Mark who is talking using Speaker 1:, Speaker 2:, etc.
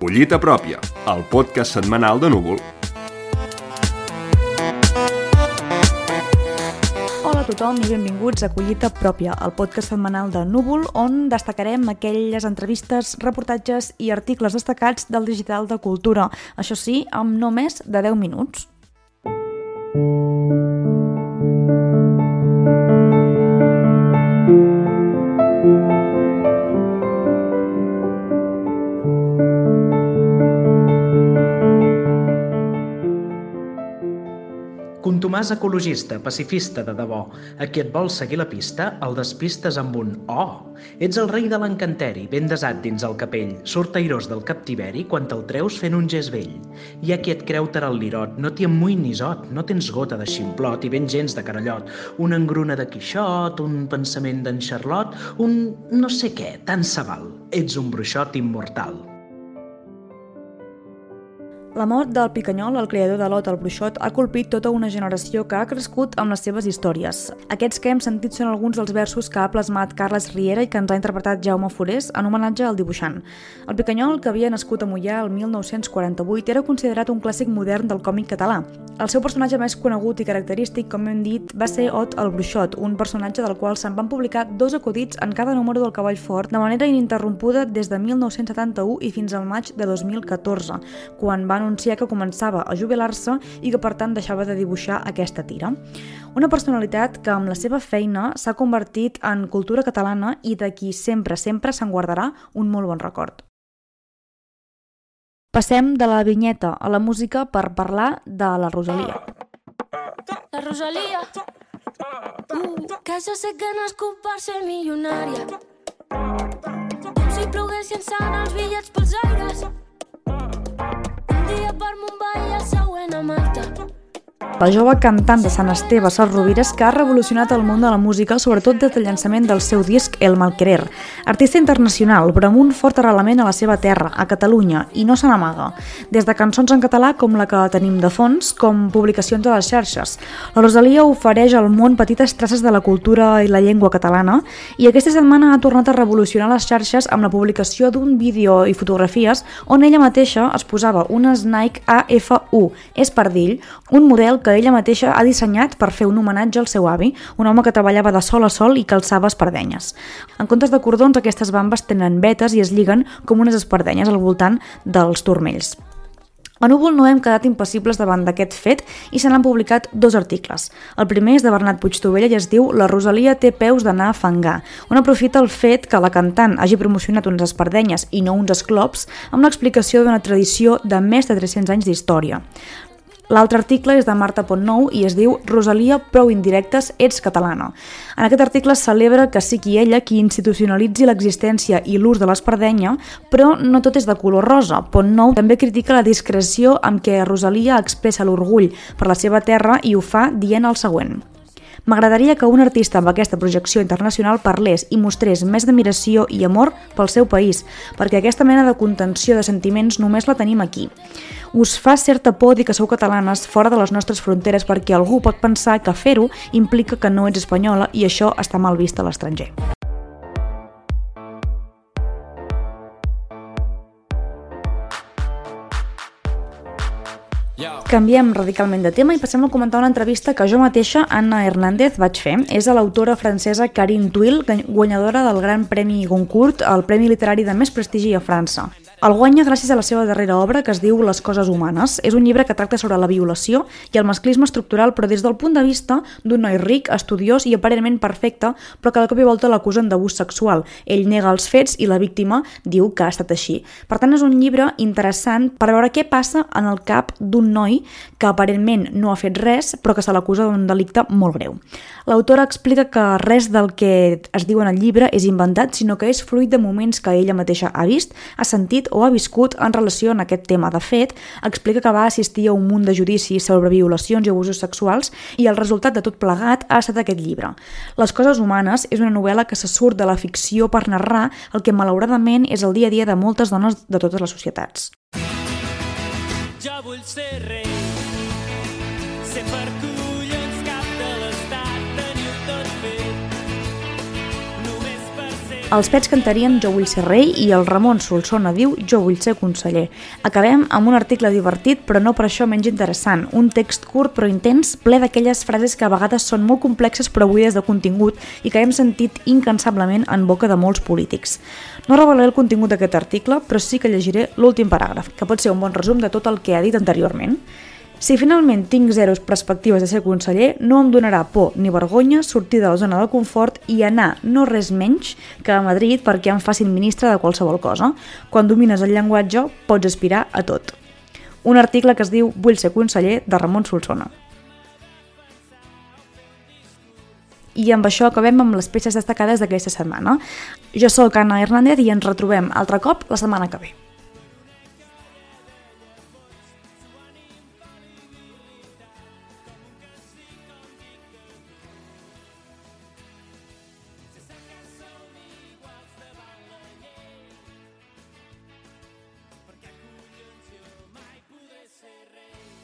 Speaker 1: Collita pròpia, el podcast setmanal de Núvol.
Speaker 2: Hola a tothom i benvinguts a Collita Pròpia, el podcast setmanal de Núvol, on destacarem aquelles entrevistes, reportatges i articles destacats del digital de cultura. Això sí, amb no més de 10 minuts.
Speaker 3: Contomàs ecologista, pacifista de debò, a qui et vols seguir la pista, el despistes amb un «Oh!». Ets el rei de l'encanteri, ben desat dins el capell, surt airós del captiveri quan te'l treus fent un gest vell. Hi ha qui et creu taral·lirot, no t'hi emmull ni zot, no tens gota de ximplot i ben gens de carallot, una engruna de Quixot, un pensament d'en Charlot, un no sé què, tant se val. Ets un bruixot immortal.
Speaker 2: La mort del Picanyol, el creador de l'Ot el Bruixot, ha colpit tota una generació que ha crescut amb les seves històries. Aquests que hem sentit són alguns dels versos que ha plasmat Carles Riera i que ens ha interpretat Jaume Forés en homenatge al dibuixant. El Picanyol, que havia nascut a Mollà el 1948, era considerat un clàssic modern del còmic català. El seu personatge més conegut i característic, com hem dit, va ser Ot el Bruixot, un personatge del qual se'n van publicar dos acudits en cada número del Cavall Fort de manera ininterrompuda des de 1971 i fins al maig de 2014, quan van anunciar que començava a jubilar-se i que per tant deixava de dibuixar aquesta tira. Una personalitat que amb la seva feina s'ha convertit en cultura catalana i de qui sempre, sempre se'n guardarà un molt bon record. Passem de la vinyeta a la música per parlar de la Rosalia.
Speaker 4: La Rosalía. Uh, que jo sé que nascut per ser milionària. Com si ploguessin sant els bitllets pels
Speaker 2: La jove cantant de Sant Esteve, Sal Rovires, que ha revolucionat el món de la música, sobretot des del llançament del seu disc El Malquerer. Artista internacional, però amb un fort arrelament a la seva terra, a Catalunya, i no se n'amaga. Des de cançons en català, com la que tenim de fons, com publicacions a les xarxes. La Rosalia ofereix al món petites traces de la cultura i la llengua catalana, i aquesta setmana ha tornat a revolucionar les xarxes amb la publicació d'un vídeo i fotografies on ella mateixa es posava unes Nike AF1 Espardill, un model que ella mateixa ha dissenyat per fer un homenatge al seu avi, un home que treballava de sol a sol i calçava espardenyes. En comptes de cordons, aquestes bambes tenen vetes i es lliguen com unes espardenyes al voltant dels turmells. A Núvol no hem quedat impassibles davant d'aquest fet i se n'han publicat dos articles. El primer és de Bernat Puigtovella i es diu La Rosalia té peus d'anar a fangar, on aprofita el fet que la cantant hagi promocionat unes espardenyes i no uns esclops amb l'explicació d'una tradició de més de 300 anys d'història. L'altre article és de Marta Pontnou i es diu Rosalia, prou indirectes, ets catalana. En aquest article es celebra que sigui ella qui institucionalitzi l'existència i l'ús de l'espardenya, però no tot és de color rosa. Pontnou també critica la discreció amb què Rosalia expressa l'orgull per la seva terra i ho fa dient el següent. M'agradaria que un artista amb aquesta projecció internacional parlés i mostrés més d'admiració i amor pel seu país, perquè aquesta mena de contenció de sentiments només la tenim aquí. Us fa certa por dir que sou catalanes fora de les nostres fronteres perquè algú pot pensar que fer-ho implica que no ets espanyola i això està mal vist a l'estranger. Canviem radicalment de tema i passem a comentar una entrevista que jo mateixa, Anna Hernández, vaig fer. És a l'autora francesa Karine Tuil, guanyadora del Gran Premi Goncourt, el premi literari de més prestigi a França. El guanya gràcies a la seva darrera obra que es diu Les coses humanes. És un llibre que tracta sobre la violació i el masclisme estructural però des del punt de vista d'un noi ric, estudiós i aparentment perfecte però que de cop i volta l'acusen d'abús sexual. Ell nega els fets i la víctima diu que ha estat així. Per tant és un llibre interessant per veure què passa en el cap d'un noi que aparentment no ha fet res però que se l'acusa d'un delicte molt greu. L'autora explica que res del que es diu en el llibre és inventat sinó que és fruit de moments que ella mateixa ha vist, ha sentit o ha viscut en relació amb aquest tema. De fet, explica que va assistir a un munt de judicis sobre violacions i abusos sexuals i el resultat de tot plegat ha estat aquest llibre. Les coses humanes és una novel·la que se surt de la ficció per narrar el que malauradament és el dia a dia de moltes dones de totes les societats.
Speaker 5: Jo vull ser rei, ser
Speaker 2: Els pets cantarien Jo vull ser rei i el Ramon Solsona diu Jo vull ser conseller. Acabem amb un article divertit però no per això menys interessant. Un text curt però intens, ple d'aquelles frases que a vegades són molt complexes però buides de contingut i que hem sentit incansablement en boca de molts polítics. No revelaré el contingut d'aquest article, però sí que llegiré l'últim paràgraf, que pot ser un bon resum de tot el que ha dit anteriorment. Si finalment tinc zeros perspectives de ser conseller, no em donarà por ni vergonya sortir de la zona de confort i anar no res menys que a Madrid perquè em facin ministre de qualsevol cosa. Quan domines el llenguatge, pots aspirar a tot. Un article que es diu Vull ser conseller, de Ramon Solsona. I amb això acabem amb les peces destacades d'aquesta setmana. Jo sóc Anna Hernández i ens retrobem altre cop la setmana que ve.